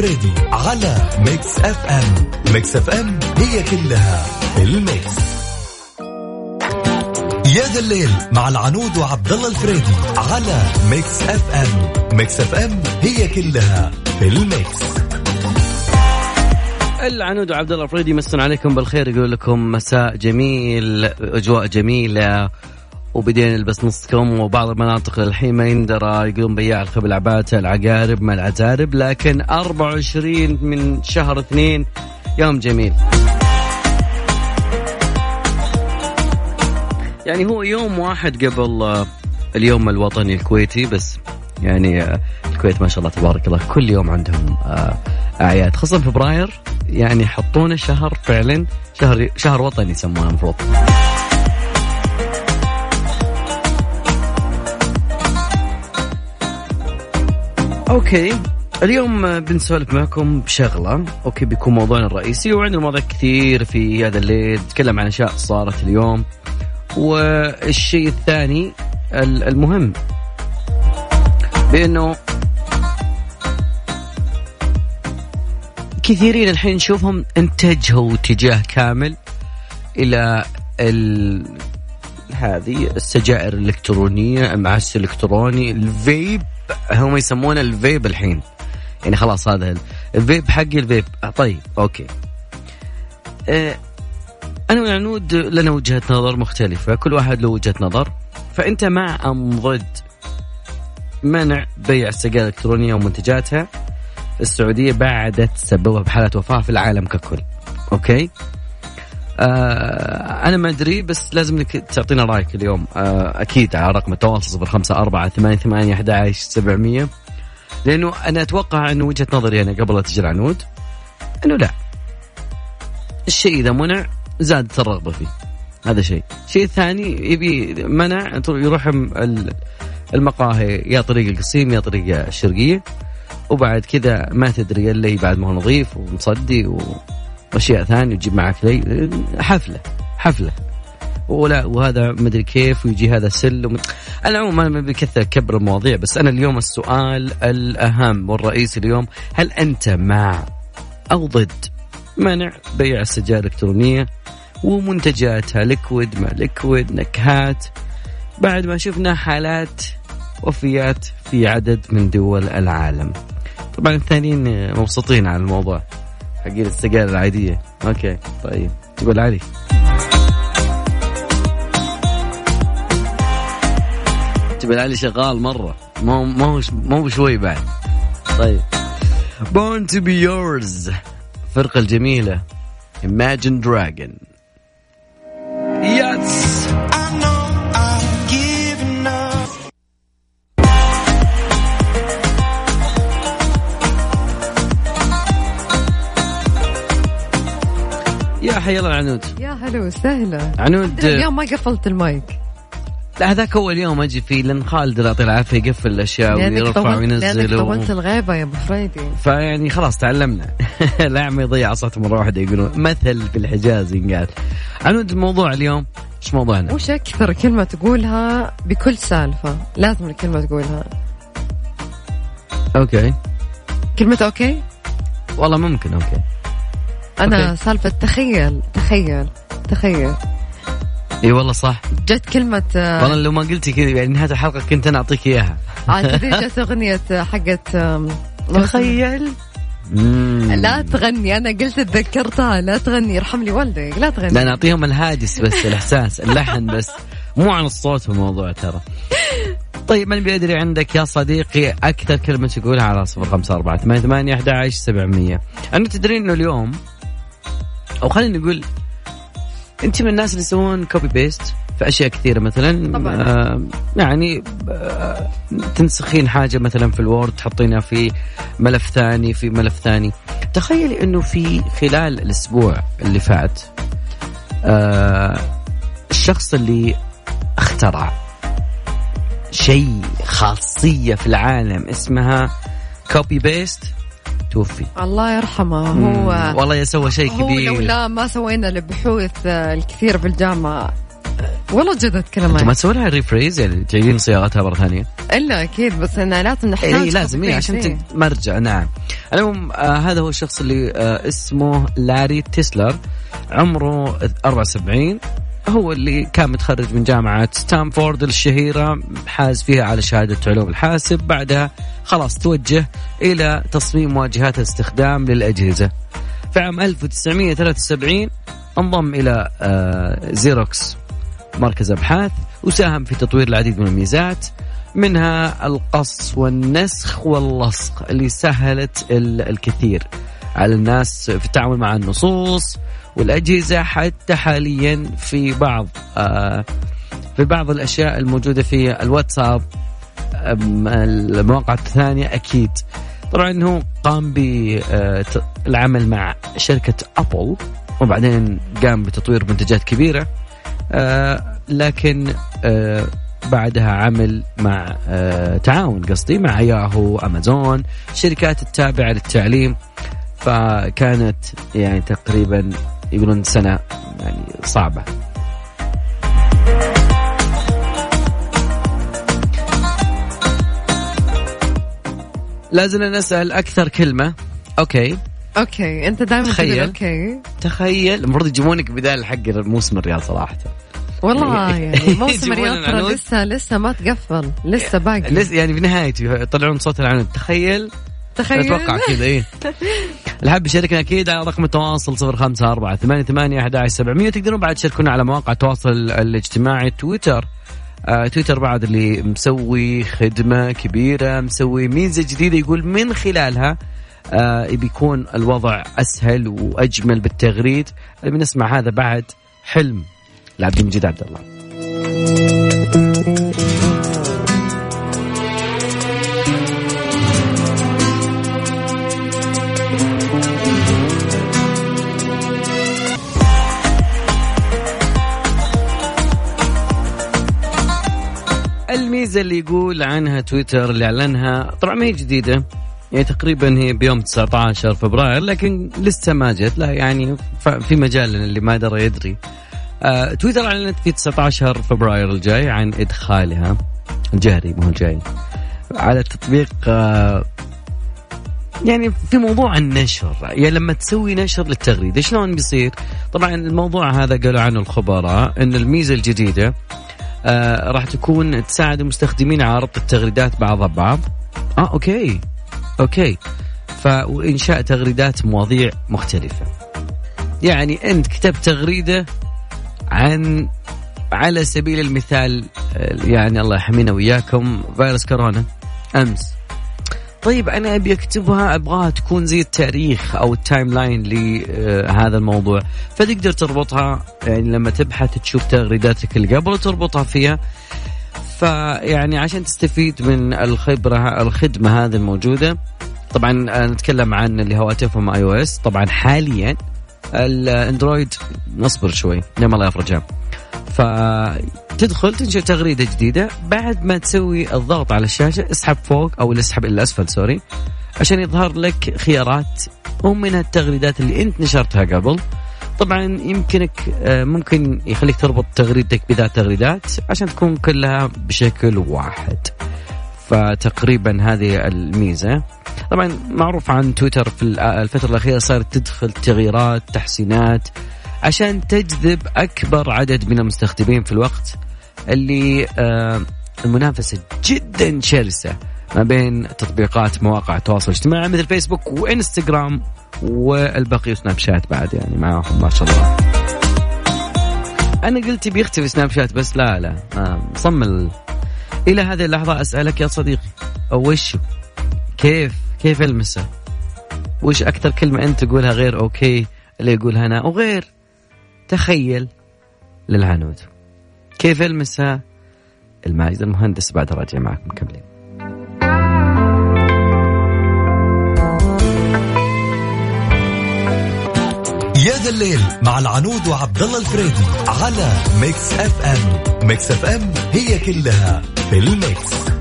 الفريدي على Mix FM. Mix FM هي كلها ال mix. يا ذا الليل مع العنود وعبد الله الفريدي على ميكس اف ام. ميكس اف ام هي كلها الميكس. العنود وعبد الله الفريدي يمسون عليكم بالخير يقول لكم مساء جميل أجواء جميلة. وبدينا نلبس نص كم وبعض المناطق للحين ما يندرى يقولون بياع الخبل عباته العقارب ما العقارب لكن 24 من شهر اثنين يوم جميل. يعني هو يوم واحد قبل آه، اليوم الوطني الكويتي بس يعني آه، الكويت ما شاء الله تبارك الله كل يوم عندهم آه، أعياد خاصه فبراير يعني يحطونه شهر فعلا شهر شهر وطني يسمونه المفروض. Okay. اليوم بنسولف معكم بشغلة. okay بيكون موضوعنا الرئيسي. وعندنا مواضيع كثير في هذا الليل. نتكلم عن أشياء صارت اليوم. والشيء الثاني المهم. بأنه كثيرين الحين نشوفهم اتجهوا اتجاه كامل إلى ال... هذه السجائر الإلكترونية المعسل الإلكتروني الفيب. هم يسمونه الفيب الحين. يعني خلاص هذا الفيب حقي الفيب. طيب okay. أه أنا وعنود لنا وجهة نظر مختلفة. كل واحد له وجهة نظر. فأنت مع أم ضد منع بيع السجائر الإلكترونية ومنتجاتها. السعودية بعد تسببها بحالات وفاة في العالم ككل. Okay؟ آه أنا ما أدري بس لازم إنك تعطينا رأيك اليوم. آه أكيد على رقم التواصل صفر خمسة أربعة ثمانية ثمانية أحد عشر سبعمية. لأنه أنا أتوقع أنه وجهة نظري أنا قبل لا تجي العنود أنه لا. الشيء إذا منع زادت الرغبة فيه. هذا شيء. الشيء الثاني يبي منع يروح المقاهي يا طريق القصيم يا طريق الشرقية. وبعد كذا ما تدري إلا بعد ما هو نظيف ومصدي واشياء ثانية وتجيب معك لي حفلة حفلة. ولا وهذا مدري كيف ويجي هذا سل ومد... أنا عموما ما بكثر كبر المواضيع بس أنا اليوم السؤال الأهم والرئيسي اليوم هل أنت مع أو ضد منع بيع السجائر الإلكترونية ومنتجاتها؟ liquid ما liquid نكهات. بعد ما شفنا حالات وفيات في عدد من دول العالم. طبعا الثانيين مبسوطين على الموضوع. حقين السجائر العادية. Okay. طيب. تقول علي. تقول علي شغال مرة. مو مو مو بشوي بعد. طيب. Born to be yours. الفرقة الجميلة. Imagine Dragon. يس يا حي الله العنود يا هلا وسهلا. عنود. اليوم ما قفلت المايك. لا هذاك اول يوم أجي فيه لأن خالد الله يعطيه العافية يقفل الأشياء ويرفع وينزل لأنك طولت الغيبة يا أبو فريدي. فيعني خلاص تعلمنا. لا ما يضيع عصاته مرة واحدة يقولون مثل في الحجاز ينقال. عنود الموضوع اليوم إيش موضوعنا؟ وش أكثر كلمة تقولها بكل سالفة؟ لازم الكلمة تقولها. Okay. كلمة okay؟ والله ممكن okay. أنا okay. سالفة تخيل تخيل تخيل. إي والله صح. جت كلمة والله لو ما قلتي كذا يعني نهاية الحلقة كنت أنا أعطيك إياها. عاد جت أغنية حقت تخيل. لا تغني أنا قلت تذكرتها لا تغني يرحم لي والدي لا تغني. لا نعطيهم الهاجس بس الإحساس اللحن بس. مو عن الصوت الموضوع ترى. طيب من بيدري عندك يا صديقي أكثر كلمة تقولها على صفر خمسة أربعة ثمانية ثمانية أحد عشر سبعمية. أنت تدرين إنه اليوم أو خلينا نقول أنت من الناس اللي يسوون copy paste في أشياء كثيرة مثلا طبعا. آه يعني آه تنسخين حاجة مثلا في ال Word تحطينها في ملف ثاني في ملف ثاني تخيلي إنه في خلال الأسبوع اللي فات آه الشخص اللي اخترع شيء خاصية في العالم اسمها copy paste توفي. الله يرحمه. هو والله يسوى شيء كبير. لولا ما سوينا البحوث الكثير في الجامعة والله جد اتكلم أنتم ما تسوون لها rephrase؟ يعني تعيدين صياغتها مرة ثانية؟ إلا أكيد بس أنا لازم نحتاج إي لازم إيه عشان إيه. تد- مرجع نعم. المهم آه هذا هو الشخص اللي آه اسمه لاري تسلر عمره 74 هو اللي كان متخرج من جامعة ستانفورد الشهيرة حاز فيها على شهادة علوم الحاسب بعدها خلاص توجه إلى تصميم واجهات الاستخدام للأجهزة. في عام 1973 انضم إلى آه زيروكس مركز أبحاث وساهم في تطوير العديد من الميزات منها القص والنسخ واللصق اللي سهلت ال- الكثير على الناس في التعامل مع النصوص. والأجهزة حتى حاليا في بعض آه في بعض الأشياء الموجودة في الواتساب المواقع الثانية أكيد. طبعا هو قام بالعمل مع شركة أبل وبعدين قام بتطوير منتجات كبيرة آه، لكن آه، بعدها عمل مع آه، تعاون قصدي مع ياهو أمازون شركات التابعة للتعليم. فكانت يعني تقريبا يقولون سنة يعني صعبة. لازلنا نسأل أكثر كلمة. أوكي. أوكي أنت دائما تخيل. أوكي. تخيل. المفروض يجيبونك بدال حق موسم الرياض صراحة. والله يعني موسم يجيبون الرياض ترى. لسه لسه ما تقفل. لسه باقي. لسه يعني في نهايته يطلعون صوت العنود تخيل. تخيل. أتوقع كذا إيه. اللي حاب يشاركنا أكيد على رقم التواصل 054 88 11 700 تقدرون بعد تشاركونا على مواقع التواصل الاجتماعي. تويتر آه تويتر بعد اللي مسوي خدمة كبيرة مسوي ميزة جديدة يقول من خلالها آه بيكون الوضع أسهل وأجمل بالتغريد. بنسمع هذا بعد حلم لعبد المجيد عبد الله. الميزة اللي يقول عنها تويتر اللي اعلنها طبعا ما هي جديدة. يعني تقريبا هي بيوم 19 فبراير لكن لسه ما جت. لا يعني في مجال اللي ما درى يدري. آه تويتر أعلنت في 19 فبراير الجاي عن إدخالها. الجهري مو الجاي على تطبيق آه يعني في موضوع النشر. يعني لما تسوي نشر للتغريدة شلون بيصير؟ طبعا الموضوع هذا قالوا عنه الخبراء إن الميزة الجديدة آه راح تكون تساعد المستخدمين على ربط التغريدات بعضها ببعض آه okay. okay. فانشاء تغريدات مواضيع مختلفة. يعني أنت كتبت تغريدة عن على سبيل المثال آه، يعني الله يحمينا وياكم فيروس كورونا. أمس. طيب أنا أبي أكتبها أبغاها تكون زي التاريخ أو ال timeline لهذا الموضوع. فتقدر تربطها يعني لما تبحث تشوف تغريداتك اللي قبل وتربطها فيها. فيعني عشان تستفيد من الخبرة الخدمة هذه الموجودة طبعا نتكلم عن اللي هواتفهم iOS. طبعا حاليا ال Android نصبر شوي لما الله يفرجها فتدخل تنشئ تغريدة جديدة. بعد ما تسوي الضغط على الشاشة اسحب فوق أو اسحب إلى اسفل sorry عشان يظهر لك خيارات ومنها التغريدات اللي أنت نشرتها قبل. طبعا يمكنك آه، ممكن يخليك تربط تغريدتك بذات تغريدات عشان تكون كلها بشكل واحد. فتقريبا هذه الميزة. طبعا معروف عن تويتر في الفترة الأخيرة صارت تدخل تغييرات تحسينات. عشان تجذب أكبر عدد من المستخدمين في الوقت اللي آه، المنافسة جدا شرسة ما بين تطبيقات مواقع التواصل الاجتماعي مثل فيسبوك وإنستغرام والبقي سناب شات بعد يعني معاهم ما شاء الله. أنا قلت بيختفي سناب شات بس لا لا مصمم. إلى هذه اللحظة أسألك يا صديقي وش كيف كيف المسه وش أكثر كلمة أنت تقولها غير okay اللي يقولها أنا وغير؟ تخيل. للعنود. كيف المسها الماجد المهندس بعد راجع معكم. مكملين يا ذا الليل مع العنود وعبد الله الفريدي على Mix FM. Mix FM هي كلها في ال mix.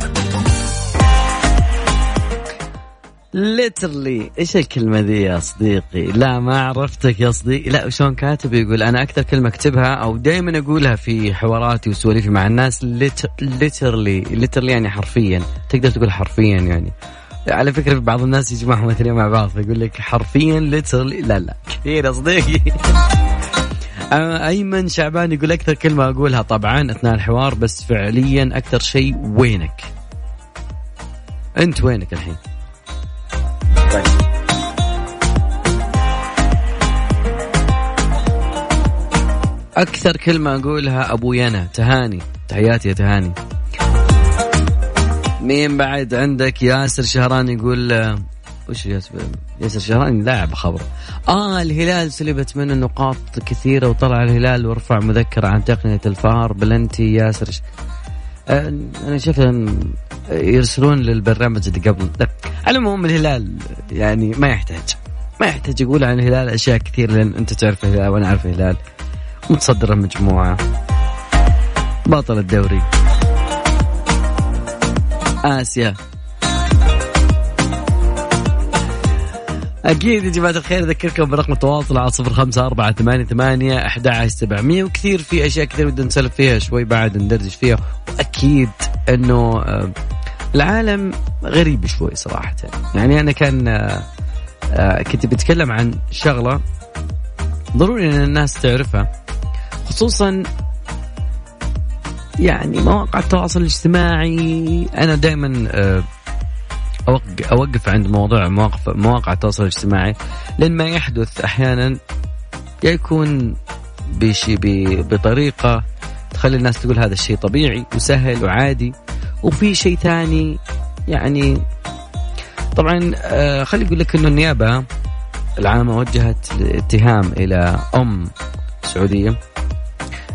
literally إيش الكلمة ذي يا صديقي؟ لا ما عرفتك يا صديقي، لا وشون كاتب يقول أنا أكثر كلمة أكتبها أو دائما أقولها في حواراتي وسواليفي مع الناس literally literally يعني حرفيا، تقدر تقول حرفيا يعني. على فكرة بعض الناس يجمعهم مثلا مع بعض فيقول لك حرفيا literally لا لا كثير يا صديقي. أيمن شعبان يقول أكثر كلمة أقولها طبعا أثناء الحوار بس فعليا أكثر شيء وينك؟ أنت وينك الحين؟ طيب. أكثر كلمة أقولها أبو ينا تهاني. تحياتي يا تهاني. مين بعد عندك؟ ياسر شهران يقول وش ياسر؟ ياسر شهران لاعب خبر. آه الهلال سلبت منه نقاط كثيرة وطلع الهلال ورفع مذكرة عن تقنية الفار. بلنتي ياسر. آه أنا شفت يرسلون للبرنامج اللي قبل. العموم الهلال يعني ما يحتاج. ما يحتاج يقول عن الهلال أشياء كثير لأن أنت تعرف الهلال وأنا أعرف الهلال. متصدر المجموعه بطل الدوري. آسيا. أكيد يا جماعة الخير أذكركم برقم التواصل على صفر خمسة أربعة ثمانية ثمانية أحد سبعمية. وكثير في أشياء كثير بدنا نسولف فيها شوي بعد ندردش فيها. وأكيد أنه آه، العالم غريب شوي صراحة. يعني أنا كان آه، آه، كنت بتكلم عن شغلة ضروري أن الناس تعرفها خصوصا يعني مواقع التواصل الاجتماعي. أنا دائما اوقف عند موضوع مواقف مواقع التواصل الاجتماعي لأن ما يحدث أحيانا يكون بشي بطريقة تخلي الناس تقول هذا الشيء طبيعي وسهل وعادي وفي شيء ثاني يعني طبعا آه خلي أقول لك إنه النيابة العامة وجهت اتهام إلى أم سعودية.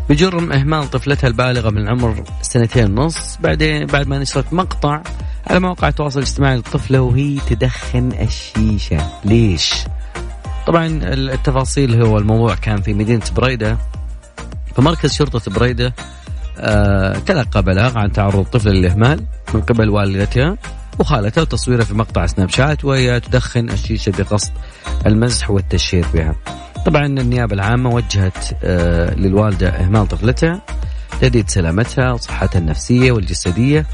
بجرم إهمال طفلتها البالغة من العمر سنتين ونص. بعدين بعد ما نشرت مقطع على مواقع التواصل الاجتماعي للطفلة وهي تدخن الشيشة. ليش؟ طبعا التفاصيل هو الموضوع كان في مدينة بريدة فمركز شرطة بريدة آه تلقى بلاغ عن تعرض طفل للإهمال من قبل والدتها وخالتها وتصويرها في مقطع سناب شات وهي تدخن الشيشة بقصد المزح والتشهير بها. طبعا النيابة العامة وجهت آه للوالدة إهمال طفلتها تهديد سلامتها وصحتها النفسية والجسدية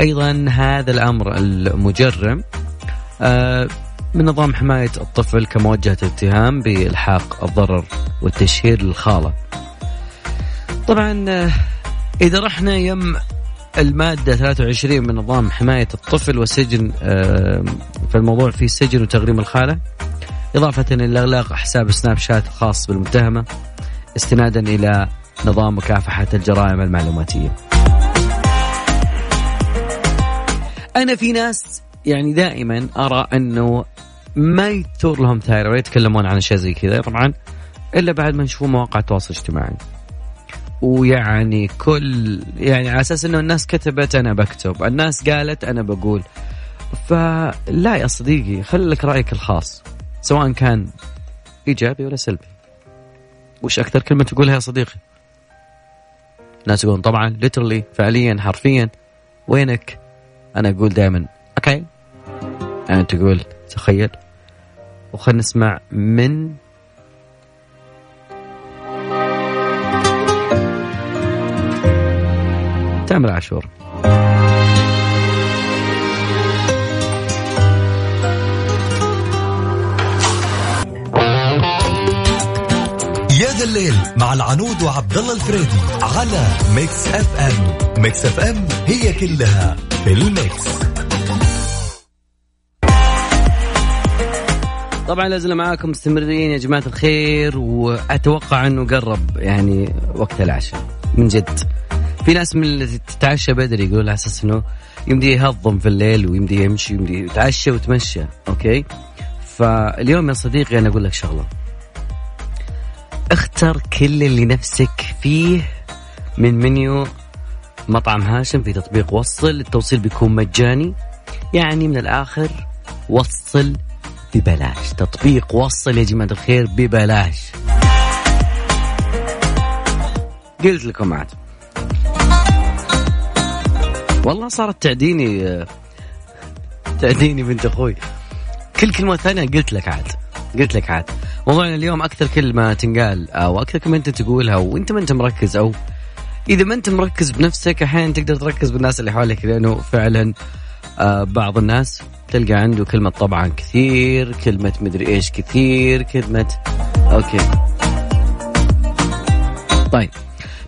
أيضا هذا الأمر المجرم آه، من نظام حماية الطفل كموجهه اتهام بإلحاق الضرر والتشهير للخالة. طبعا آه، إذا رحنا يم المادة 23 من نظام حماية الطفل والسجن آه، في الموضوع في سجن وتغريم الخالة إضافة إلى إغلاق حساب سناب شات الخاص بالمتهمة استنادا إلى نظام مكافحة الجرائم المعلوماتية. أنا في ناس يعني دائما أرى أنه ما يثور لهم ثائر ولا يتكلمون عن أشياء زي كذا طبعا إلا بعد ما يشوفون مواقع التواصل الاجتماعي. ويعني كل يعني على أساس إنه الناس كتبت أنا بكتب الناس قالت أنا بقول. فلا يا صديقي خلي لك رأيك الخاص. سواء كان إيجابي ولا سلبي. وش أكثر كلمة تقولها يا صديقي؟ ناس يقولون طبعا ليترلي فعليا حرفيا. وينك؟ أنا أقول دائما أوكي. انت تقول تخيل. وخلنا نسمع من تامر عاشور. الليل مع العنود وعبد الله الفريدي على Mix FM Mix FM هي كلها في ال mix. طبعا لازلنا معاكم مستمرين يا جماعة الخير وأتوقع إنه قرب يعني وقت العشاء من جد. في ناس من اللي تتعشى بدري يقول على أساس إنه يمدي يهضم في الليل ويمدي يمشي يمدي يتعشى ويتمشى okay؟ فاليوم يا صديقي أنا أقول لك شغلة. اختر كل اللي نفسك فيه من منيو مطعم هاشم في تطبيق وصل. التوصيل بيكون مجاني. يعني من الآخر وصل ببلاش. تطبيق وصل يا جماعة الخير ببلاش. قلت لكم عاد. والله صارت تعديني تعديني بنت أخوي. كل كلمة ثانية قلت لك عاد. قلت لك عاد. موضوعنا اليوم أكثر كلمة تنقال أو أكثر كلمة أنت تقولها وأنت ما أنت مركز أو إذا ما أنت مركز بنفسك أحيانا تقدر تركز بالناس اللي حولك لأنه فعلا آه بعض الناس تلقى عنده كلمة طبعا كثير كلمة مدري إيش كثير كلمة أوكي. طيب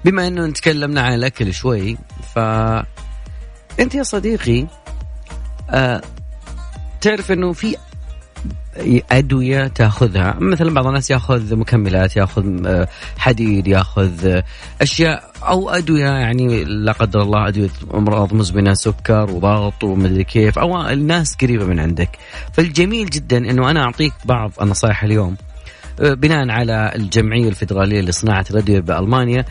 بما إنه تكلمنا عن الأكل شوي ف أنت يا صديقي آه تعرف إنه في أدوية تأخذها. مثلا بعض الناس يأخذ مكملات يأخذ آه، حديد يأخذ آه، أشياء أو أدوية يعني لا قدر الله أدوية أمراض مزمنة سكر وضغط ومدري كيف أو الناس قريبة من عندك. فالجميل جدا إنه أنا أعطيك بعض النصائح اليوم. آه، بناء على الجمعية الفدراليه لصناعة الأدوية بألمانيا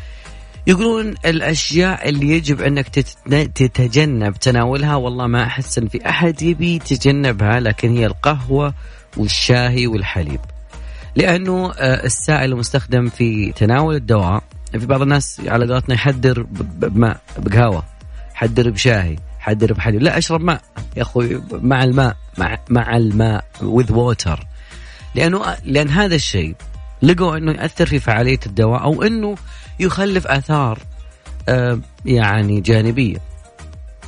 يقولون الأشياء اللي يجب أنك تتجنب تناولها والله ما أحس إن في أحد يبي يتجنبها لكن هي القهوة والشاهي والحليب. لأنه آه، السائل المستخدم في تناول الدواء في بعض الناس على قولتنا يحدر بماء بقهوة يحدر بشاهي يحدر بحليب. لا أشرب ماء يا أخوي مع الماء مع مع الماء with water. لأنه لأن هذا الشيء لقوا إنه ياثر في فعالية الدواء أو إنه يخلف آثار آه، يعني جانبية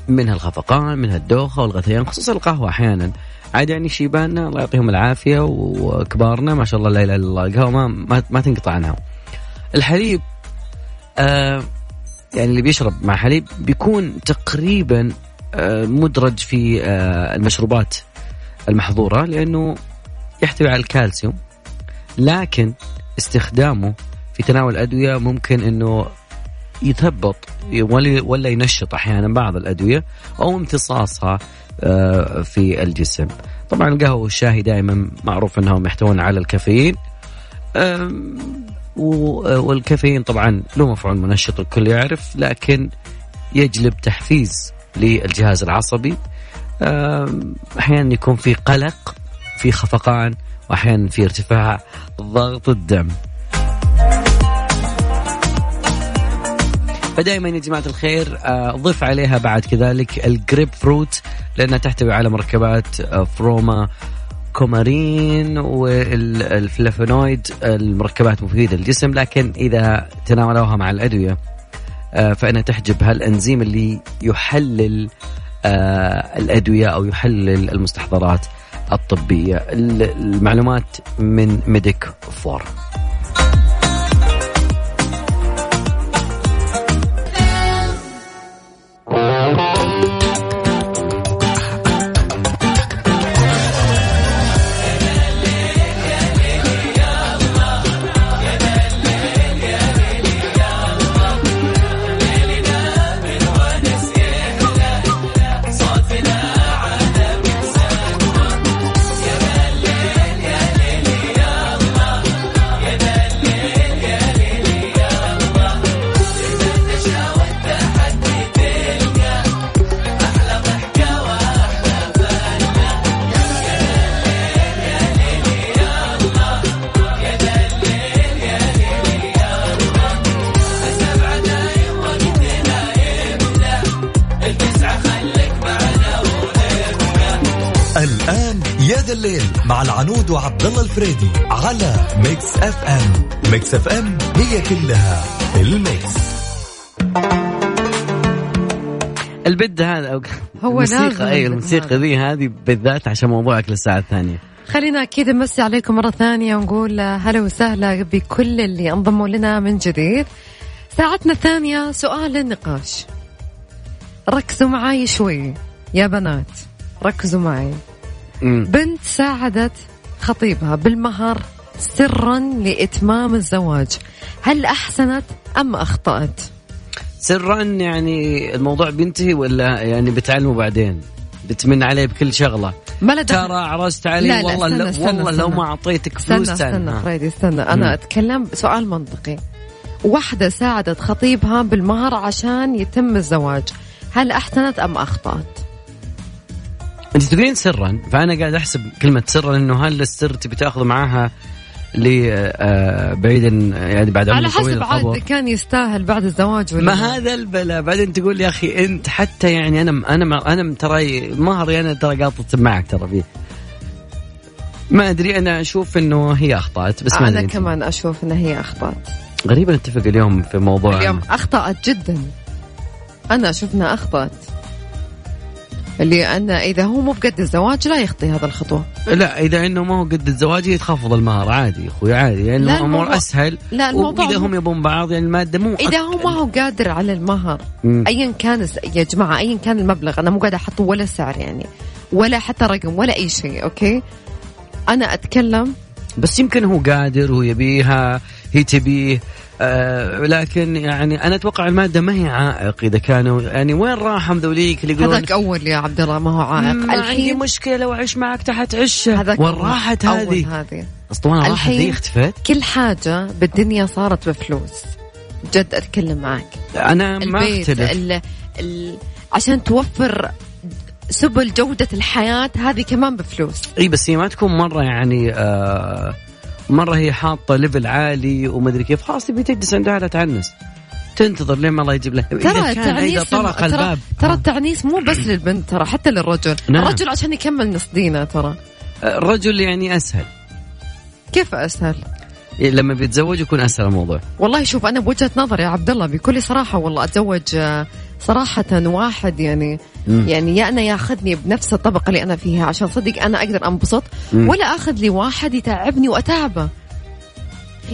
منها الخفقان منها الدوخة والغثيان خصوصا القهوة أحيانا. عاد يعني شيباننا الله يعطيهم العافية وكبارنا ما شاء الله لا إله إلا الله القهوة ما, ما, تنقطع عنها. الحليب آه يعني اللي بيشرب مع حليب بيكون تقريبا آه مدرج في آه المشروبات المحظورة لأنه يحتوي على الكالسيوم لكن استخدامه في تناول الأدوية ممكن إنه يثبط ولا ينشط أحيانا بعض الأدوية أو امتصاصها في الجسم. طبعا القهوة والشاي دائما معروف أنهم يحتوون على الكافيين. والكافيين طبعا له مفعول منشط الكل يعرف لكن يجلب تحفيز للجهاز العصبي. أحيانا يكون في قلق في خفقان واحيانا في ارتفاع ضغط الدم. فدائما يا جماعة الخير آه، ضف عليها بعد كذلك الجريب فروت لأنها تحتوي على مركبات آه، فورانوكومارين والفلافونويد المركبات مفيدة للجسم لكن إذا تناولوها مع الأدوية آه، فإنها تحجب هالأنزيم اللي يحلل الأدوية أو يحلل المستحضرات الطبية. المعلومات من ميديك فور. الموسيقى أي الموسيقى ذي هذه بالذات عشان موضوعك للساعة الثانية. خلينا أكيد نمسي عليكم مرة ثانية ونقول هلا وسهلا بكل اللي انضموا لنا من جديد. ساعتنا الثانية سؤال النقاش ركزوا معاي شوي يا بنات ركزوا معي بنت ساعدت خطيبها بالمهر سرا لإتمام الزواج. هل أحسنت أم أخطأت؟ سرا يعني الموضوع بينتهي ولا يعني بتعلمه بعدين؟ بتمن عليه بكل شغلة. ما ترى عرست علي لا لا والله استنى استنى والله استنى. لو ما أعطيتك فلوس استنى استنى فريدي استنى. أنا أتكلم سؤال منطقي. واحدة ساعدت خطيبها بالمهر عشان يتم الزواج. هل أحسنت أم أخطأت؟ أنت تقولين سرا فأنا قاعد أحسب كلمة سرا إنه هل السر تبي تأخذ معاها بعيدا يعني بعد على حسب عاد كان يستاهل بعد الزواج ولا ما هذا البلا. بعدين تقول يا أخي أنت حتى يعني أنا أنا أنا ترى مهري أنا ترى قاطط معك ترى فيه. ما أدري أنا أشوف إنه هي أخطأت بس ما أنا. كمان أشوف ان هي أخطأت. غريبة نتفق اليوم في موضوع اليوم أخطأت جدا. أنا أشوف إنها أخطأت. أن إذا هو مو بقد الزواج لا يخطي هذا الخطوة. لا إذا إنه ما هو قد الزواج يتخفض المهر عادي أخوي عادي يعني لا، الأمور الموضوع- أسهل. لا الموضوع واذا هم يبون بعض يعني المادة مو هو أك- ما هو قادر على المهر. أيا كان يا جماعة أيا كان المبلغ أنا مو قاعدة أحط ولا سعر يعني ولا حتى رقم ولا أي شيء أوكي؟ أنا أتكلم بس يمكن هو قادر ويبيها هي تبيه آه لكن يعني أنا أتوقع المادة ما هي عائق إذا كانوا يعني وين راحهم ذوليك اللي يقولون هذاك أول يا عبد الله ما هو عائق. ما عندي مشكلة لو أعيش معك تحت عشة. هذاك وين راحت هذه؟ أسطوانة راحت ذي اختفت؟ كل حاجة بالدنيا صارت بفلوس. جد أتكلم معك. أنا ما أختلف. ال ال عشان توفر سبل جودة الحياة هذه كمان بفلوس. إي بس هي ما تكون مرة يعني آه مرة هي حاطة level عالي وما أدري كيف. خلاص تبي تجلس عندها لا تعنس. تنتظر لين ما الله يجيب لها. ترى التعنيس طرق الباب. ترى التعنيس مو بس للبنت ترى حتى للرجل. نعم. الرجل عشان يكمل نص دينه ترى. آه، الرجل يعني أسهل. كيف أسهل؟ لما بيتزوج يكون أسهل الموضوع. والله شوف أنا بوجهة نظري يا عبد الله بكل صراحة والله أتزوج صراحة واحد يعني مم. يعني يا أنا ياخذني بنفس الطبقة اللي أنا فيها عشان صدق أنا أقدر أنبسط مم. ولا أخذ لي واحد يتعبني وأتعبه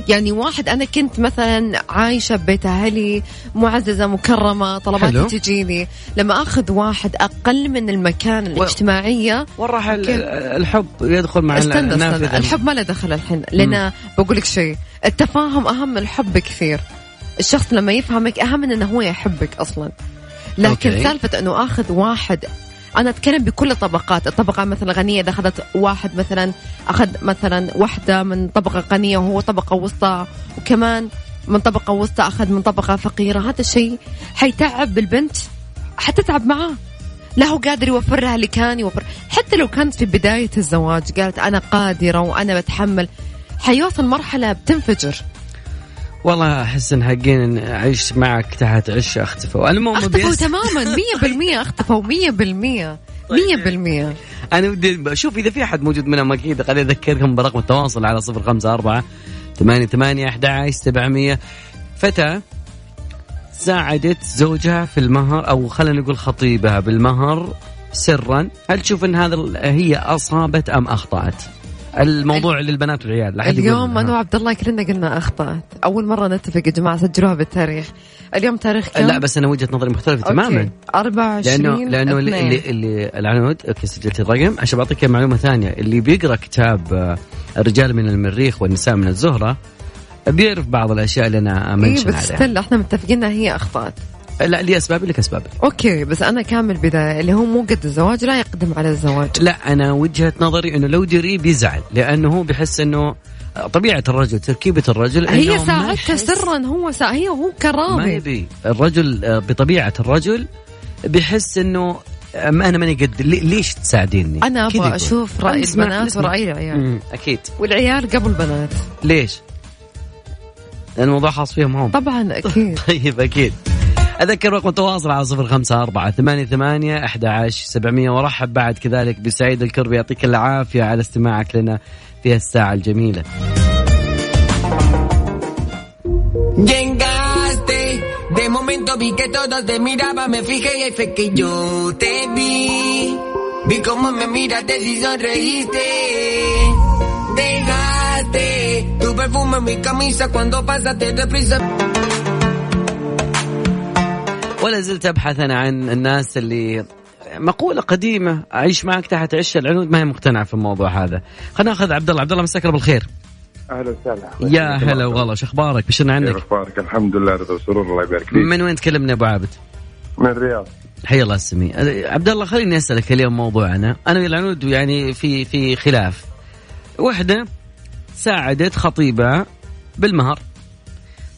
يعني واحد أنا كنت مثلا عايشة ببيت أهلي معززة مكرمة. طلباتي تجيني لما أخذ واحد أقل من المكان الاجتماعية وين راح؟ الحب يدخل مع استنى استنى الحب ما له دخل الحين لأن بقول لك شيء التفاهم أهم من الحب كثير الشخص لما يفهمك أهم من إنه هو يحبك أصلا. لكن أوكي. سالفة إنه آخذ واحد أنا أتكلم بكل الطبقات الطبقة مثلا غنية إذا أخذت واحد مثلا أخذ مثلا واحدة من طبقة غنية وهو طبقة وسطى وكمان من طبقة وسطى أخذ من طبقة فقيرة. هذا الشيء حيتعب البنت حتتعب معاه. لا هو قادر يوفر لها اللي كان يوفر. حتى لو كانت في بداية الزواج قالت أنا قادرة وأنا بتحمل حيوصل مرحلة بتنفجر. والله أحس إن حقين أعيش معك تحت عشه اختفوا المهم أختفوا بيس- تماما مية بالمية أختفوا مية بالمية مية بالمية. أنا ودي شوف إذا في أحد موجود منهم أكيد خليني أذكركم برقم التواصل على صفر خمسة أربعة ثمانية ثمانية أحد عشر سبعمية. فتاة ساعدت زوجها في المهر أو خلينا نقول خطيبها بالمهر سرا. هل تشوف إن هذا هي أصابت أم أخطأت؟ الموضوع للبنات والعيال يقول- اليوم أنا وعبد الله كلنا قلنا أخطأت أول مرة نتفق يا جماعة سجلوها بالتاريخ. اليوم تاريخ كم؟ لا بس أنا وجهة نظري مختلفة تماما. أوكي. 24 لأنه لأنه اللي. اللي, اللي العنود okay سجلت الرقم. عشان بعطيك معلومة ثانية اللي بيقرأ كتاب آه، الرجال من المريخ والنساء من الزهرة بيعرف بعض الأشياء اللي أنا إيه أ mention بس عليها. إحنا متفقين إنها هي أخطأت. لا لي أسباب لك أسباب. okay بس أنا كامل بدايه اللي هو مو قد الزواج لا يقدم على الزواج. لا أنا وجهة نظري إنه لو دري بيزعل لأنه هو بيحس إنه طبيعة الرجل تركيبة الرجل هي ساعدته سرا هو سا... هي هو كان ما يبي. الرجل آه، بطبيعة الرجل بيحس إنه ما أنا ماني قد لي- ليش تساعديني؟ أنا أبغى. أشوف رأي البنات. ورأي العيال. أكيد. والعيال قبل بنات ليش؟ لأن الموضوع خاص فيهم هم. طبعا أكيد. طيب أكيد. أذكر رقم التواصل على صفر خمسة أربعة ثمانية ثمانية أحد عشر سبعمية ورحب بعد كذلك بسعيد الكربي يعطيك العافية على استماعك لنا في الساعة الجميلة. Tu perfume en mi camisa cuando pasaste de prisa ولا زلت أبحث أنا عن الناس اللي مقولة قديمة أعيش معك تحت عش العنود. ما هي مقتنعة في الموضوع هذا. خلينا نأخذ عبد الله عبد الله مساك بالخير. أهلا وسهلا. يا هلا وغلا. شو أخبارك؟ بشرنا عندك؟ أخبارك؟ الحمد لله رضا وسرور. الله يبارك فيك. من وين تكلمنا أبو عابد؟ من الرياض. حي الله السمي عبد الله خليني أسألك اليوم موضوعنا. أنا والعنود يعني في في خلاف. وحدة ساعدت خطيبها بالمهر.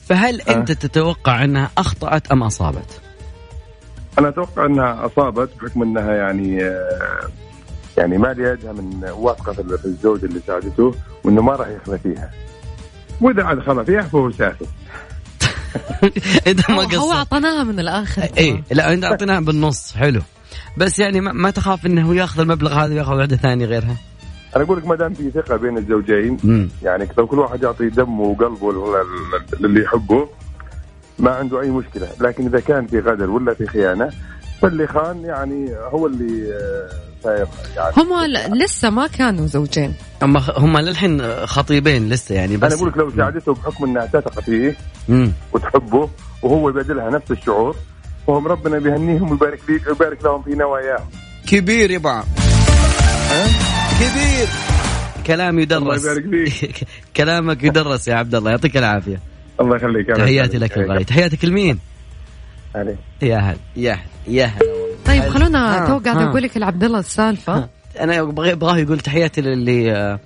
فهل أه. أنت تتوقع أنها أخطأت أم أصابت؟ أنا أتوقع أنها أصابت بحكم أنها يعني آه، يعني ما ليدها من واثقة في في الزوج اللي ساعدته وأنه ما راح يخلى فيها. وإذا عاد خلى فيها فهو سافر إذا ما هو, هو قصر. اعطيناها من الآخر. اي لا انت أعطيناها بالنص حلو. بس يعني ما, ما تخاف إنه ياخذ المبلغ هذا وياخذ واحدة ثانية غيرها؟ أنا أقول لك ما دام في ثقة بين الزوجين مم. يعني لو كل واحد يعطي دمه وقلبه لل- للي يحبه ما عنده أي مشكلة. لكن إذا كان في غدر ولا في خيانة فاللي خان يعني هو اللي آه، صاير يعني. هم لسه ما كانوا زوجين. هم هم للحين خطيبين لسه يعني بس. أنا أقول لك لو ساعدته بحكم إنها تثق فيه. وتحبه وهو يبادلها نفس الشعور فهم ربنا بيهنيهم ويبارك لي ويبارك لهم في نواياهم. كبير يبا كبير. كلام الله يدرس يبارك فيك. كلامك يدرس يا عبد الله. يعطيك العافية. الله يخليك تحياتي. لك الغالي تحياتك لمين؟ عليك. يا هلا. يا هلا. يا هلا. طيب خلونا تو قاعد. أقول لك لعبد الله السالفة. أنا أبغاه يقول تحياتي للي آه،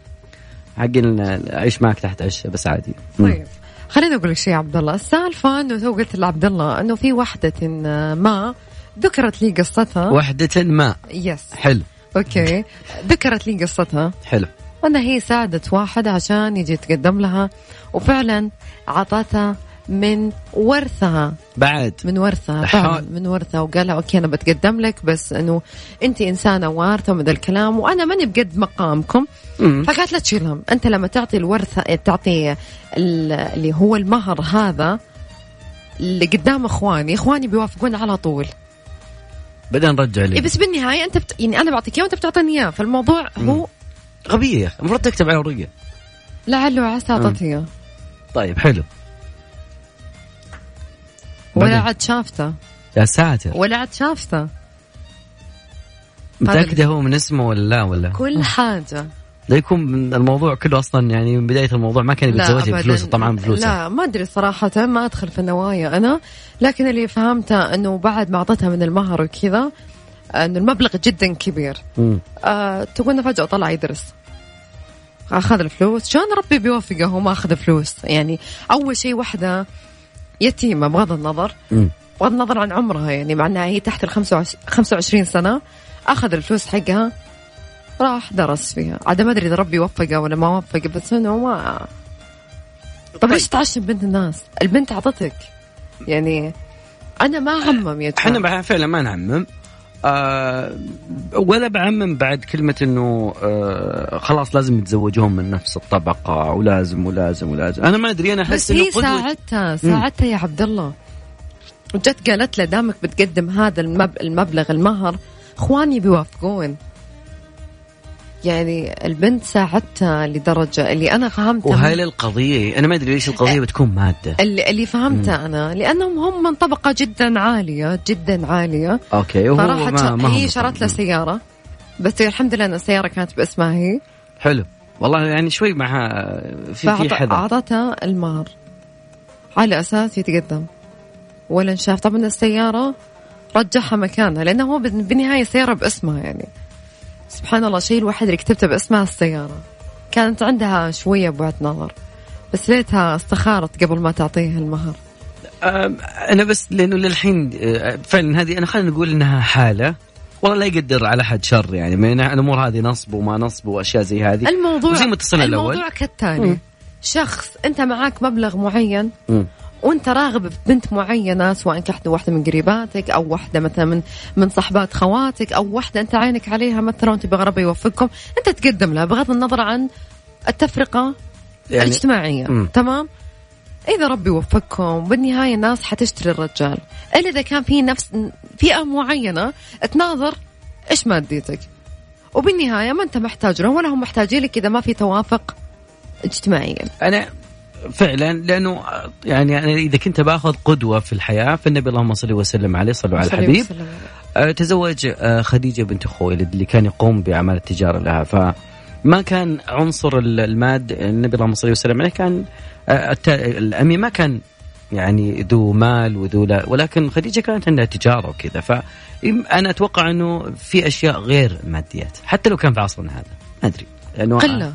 حقين أعيش معك تحت عشه بس عادي. طيب خليني أقول لك شيء يا عبد الله. السالفة إنه تو قلت لعبد الله إنه في وحدة ما ذكرت لي قصتها. وحدة ما. yes حلو. okay. ذكرت لي قصتها. حلو. إنها هي ساعدت واحد عشان يجي يتقدم لها. وفعلا عطتها من ورثها بعد. من ورثها. فعلا من ورثها وقال لها okay أنا بتقدم لك بس إنه أنت إنسانة وارثه ومن الكلام وأنا ماني بقد مقامكم. مم. فقالت لا تشيل هم أنت لما تعطي الورثة تعطي ال- اللي هو المهر هذا اللي قدام إخواني إخواني بيوافقون على طول. بعدين رجع إيه لي بس بالنهاية أنت بت... يعني أنا بعطيك إياه وأنت بتعطيني إياه. فالموضوع هو يا أخي. المفروض تكتب على ورقة. لعله عسى اعطته اياه طيب حلو. ولا. عاد شافته. يا ساتر. ولا عاد شافته. متأكدة هو من اسمه ولا لا ولا؟ كل حاجة. لا يكون الموضوع كله أصلا يعني من بداية الموضوع ما كان بيتزوجها أبداً. بفلوسه طبعا بفلوسه. لا ما أدري صراحة ما أدخل في النوايا أنا. لكن اللي فهمته إنه بعد ما أعطتها من المهر وكذا إنه المبلغ جدا كبير. آه تقول انه فجأة طلع يدرس. أخذ الفلوس. شلون ربي بيوفقه وما أخذ فلوس؟ يعني أول شيء واحدة يتيمة بغض النظر. مم. بغض النظر عن عمرها يعني مع إنها هي تحت ال 25 سنة. أخذ الفلوس حقها راح درس فيها. عاد ما أدري إذا ربي وفقه ولا ما وفقه بس إنه ما طب ليش تعشم بنت الناس؟ البنت أعطتك. يعني أنا ما عمم يا إحنا فعلا ما نعمم آه ولا بعمم بعد كلمة إنه آه خلاص لازم يتزوجون من نفس الطبقة ولازم ولازم ولازم. أنا ما أدري أنا بس احس إنه هي قدوة. ساعدتها ساعدتها يا عبد الله وجت قالت له دامك بتقدم هذا المب... المبلغ المهر إخواني بيوافقون. يعني البنت ساعدتها لدرجة اللي أنا فهمتها وهل القضية أنا ما أدري ليش القضية بتكون مادة. اللي, اللي فهمته أنا لأنهم هم من طبقة جدا عالية جدا عالية. أوكي وهو فراحت ما, ما هي شرت له. سيارة بس الحمد لله أن السيارة كانت باسمها هي. حلو. والله يعني شوي مع في في حذر. فأعطتها المهر على أساس يتقدم. ولا انشاف. طبعا السيارة رجعها مكانها لأنه هو بال- بالنهاية السيارة باسمها يعني. سبحان الله الشيء الوحيد اللي كتبته باسمها السيارة كانت عندها شوية بعد نظر بس ليتها استخارت قبل ما تعطيه المهر أنا بس لأنه للحين آه، فعلا هذه أنا خلينا نقول إنها حالة والله لا يقدر على حد شر يعني من الأمور هذه نصب وما نصب وأشياء زي هذه الموضوع ما اتصلنا الأول. الموضوع كالتالي. شخص أنت معاك مبلغ معين مم. وانت راغب في بنت معينة سواء كانت واحدة من قريباتك أو واحدة مثلا من من صحبات خواتك أو واحدة أنت عينك عليها مثلا وأنت تبغى ربي يوفقكم أنت تقدم لها بغض النظر عن التفرقة يعني يعني الاجتماعية مم. تمام؟ إذا ربي وفقكم بالنهاية الناس حتشتري الرجال. إلا إذا كان في نفس فئة معينة تناظر إيش ماديتك؟ وبالنهاية ما أنت محتاج لهم ولا هم محتاجين لك إذا ما في توافق اجتماعيا أنا فعلا لأنه يعني أنا إذا كنت بآخذ قدوة في الحياة فالنبي اللهم صل وسلم عليه صلوا على الحبيب. وسلم. آه، تزوج آه، خديجة بنت خويلد اللي كان يقوم بأعمال التجارة لها. فما كان عنصر ال- الماد النبي اللهم صل وسلم عليه كان الت- الامي ما كان يعني ذو مال وذو لا ولكن خديجة كانت عندها تجارة وكذا. فانا أتوقع إنه في أشياء غير ماديات. حتى لو كان في عصرنا هذا ما أدري. لأنه قلة.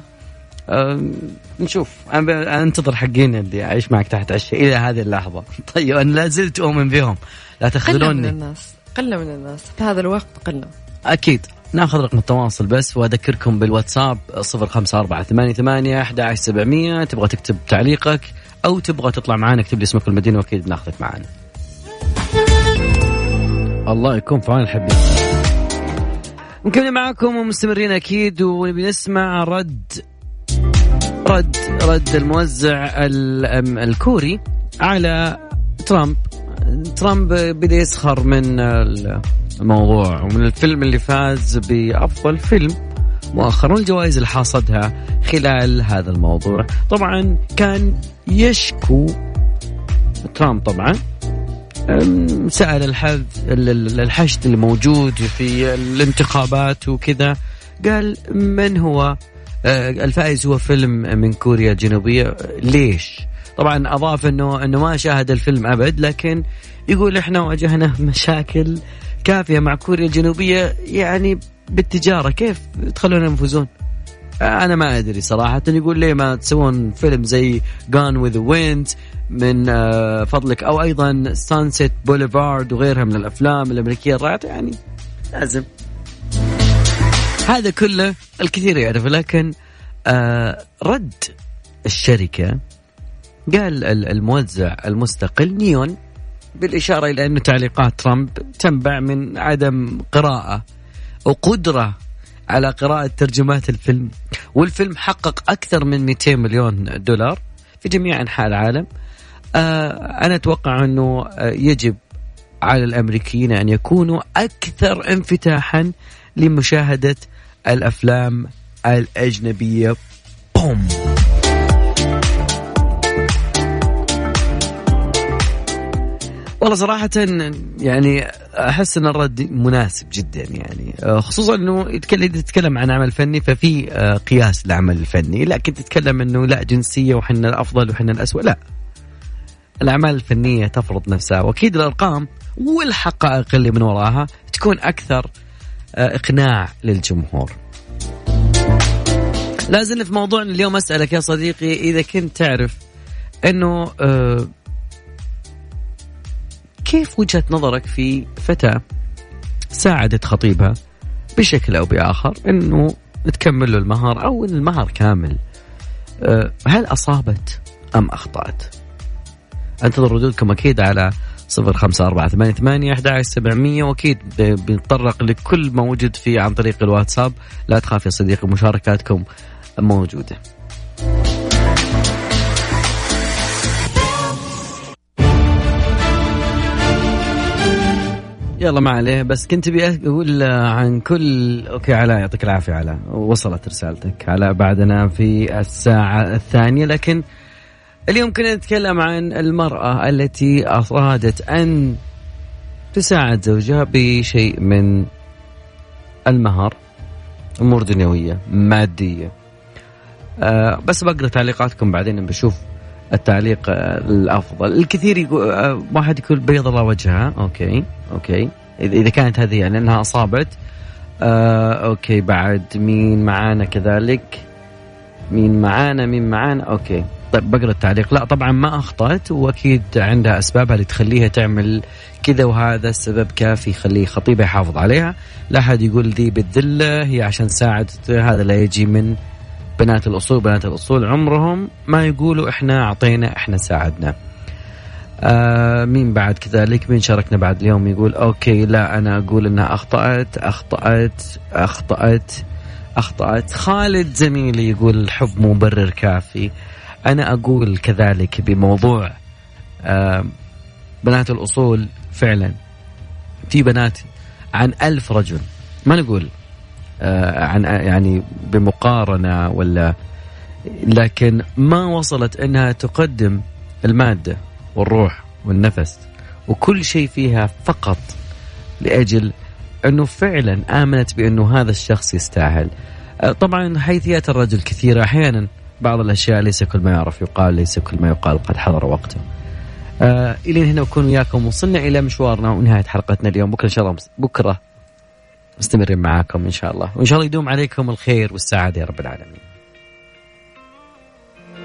نشوف. أنا أنتظر حقين اللي أعيش معك تحت عشاء إلى هذه اللحظة. طيب أنا لا زلت أؤمن بهم. لا قلة من تخذلوني الناس. قلة من الناس. في هذا الوقت قلة. أكيد. ناخذ رقم التواصل بس وأذكركم بالواتساب 05488 11700 تبغى تكتب تعليقك أو تبغى تطلع معنا اكتب لي اسمك والمدينة وأكيد بناخذك معنا الله يكون في عون الحبيب. مكملين معاكم ومستمرين أكيد ونبي نسمع رد رد رد الموزع الكوري على ترامب. ترامب بدا يسخر من الموضوع ومن الفيلم اللي فاز بأفضل فيلم مؤخرا الجوائز اللي حاصدها خلال هذا الموضوع. طبعا كان يشكو ترامب طبعا. سأل الحد الحشد اللي موجود في الانتخابات وكذا. قال من هو؟ الفائز هو فيلم من كوريا الجنوبية. ليش؟ طبعا أضاف أنه أنه ما شاهد الفيلم أبد لكن يقول إحنا واجهنا مشاكل كافية مع كوريا الجنوبية يعني بالتجارة. كيف تخلونا ينفوزون أنا ما أدري صراحة. يقول ليه ما تسوون فيلم زي Gone with the Wind من آه، فضلك؟ أو أيضا Sunset Boulevard وغيرها من الأفلام الأمريكية الرائعة. يعني لازم. هذا كله الكثير يعرفه لكن آه رد الشركة قال الموزع المستقل نيون بالإشارة إلى أن تعليقات ترامب تنبع من عدم قراءة أو قدرة على قراءة ترجمات الفيلم. والفيلم حقق أكثر من 200 مليون دولار في جميع أنحاء العالم. آه أنا أتوقع أنه آه يجب على الأمريكيين أن يكونوا أكثر انفتاحا لمشاهدة الأفلام الأجنبية. بوم. والله صراحة يعني أحس أن الرد مناسب جدا يعني خصوصا أنه يتكلم عن عمل فني ففي آه، قياس للعمل الفني لكن تتكلم أنه لا جنسية وحنا الأفضل وحنا الأسوأ لا. الأعمال الفنية تفرض نفسها وأكيد الأرقام والحقائق اللي من وراها تكون أكثر آه، إقناع للجمهور. لازم في موضوعنا اليوم أسألك يا صديقي إذا كنت تعرف أنه آه كيف وجهة نظرك في فتاة ساعدت خطيبها بشكل أو بآخر أنه تكمل له المهر أو أن المهر كامل؟ أه، هل أصابت أم أخطأت؟ أنتظر ردودكم أكيد على صفر خمسة أربعة ثمانية ثمانية أحد سبعمية. وأكيد بنتطرق لكل ما وجد فيه عن طريق الواتساب. لا تخاف يا صديقي مشاركاتكم موجودة. يلا ما عليه بس كنت أبي أقول عن كل أوكي علاء يعطيك العافية علاء. وصلت رسالتك. علاء بعدنا في الساعة الثانية لكن اليوم كنا نتكلم عن المرأة التي أرادت أن تساعد زوجها بشيء من المهر أمور دنيوية مادية. أه بس بقرأ تعليقاتكم بعدين بشوف التعليق الأفضل. الكثير يقول أه، واحد يقول بيض الله وجهها. okay okay. إذا كانت هذه يعني أنها أصابت آه okay. بعد مين معانا كذلك؟ مين معانا؟ مين معانا؟ okay. طيب بقرأ التعليق. لا طبعا ما أخطأت وأكيد عندها اسبابها اللي تخليها تعمل كذا وهذا السبب كافي يخليه خطيبها يحافظ عليها. لا أحد يقول ذي بالذلة هي عشان ساعد هذا لا يجي من بنات الأصول. بنات الأصول عمرهم ما يقولوا إحنا أعطينا إحنا ساعدنا. آه مين بعد كذلك؟ مين شاركنا بعد اليوم يقول okay لا أنا أقول إنها أخطأت أخطأت أخطأت أخطأت. خالد زميلي يقول الحب مبرر كافي. أنا أقول كذلك بموضوع آه بنات الأصول فعلا في بنات عن ألف رجل ما نقول آه عن يعني بمقارنة ولا لكن ما وصلت إنها تقدم المادة والروح والنفس وكل شيء فيها فقط لأجل إنه فعلا آمنت بإنه هذا الشخص يستاهل. أه، طبعا حيثيات الرجل كثيرة أحيانا بعض الأشياء ليس كل ما يعرف يقال ليس كل ما يقال قد حضر وقته. آه إلى هنا نكون وياكم وصلنا إلى مشوارنا ونهاية حلقتنا اليوم بكرة إن شاء الله بكرة مستمرين معاكم إن شاء الله وإن شاء الله يدوم عليكم الخير والسعادة يا رب العالمين.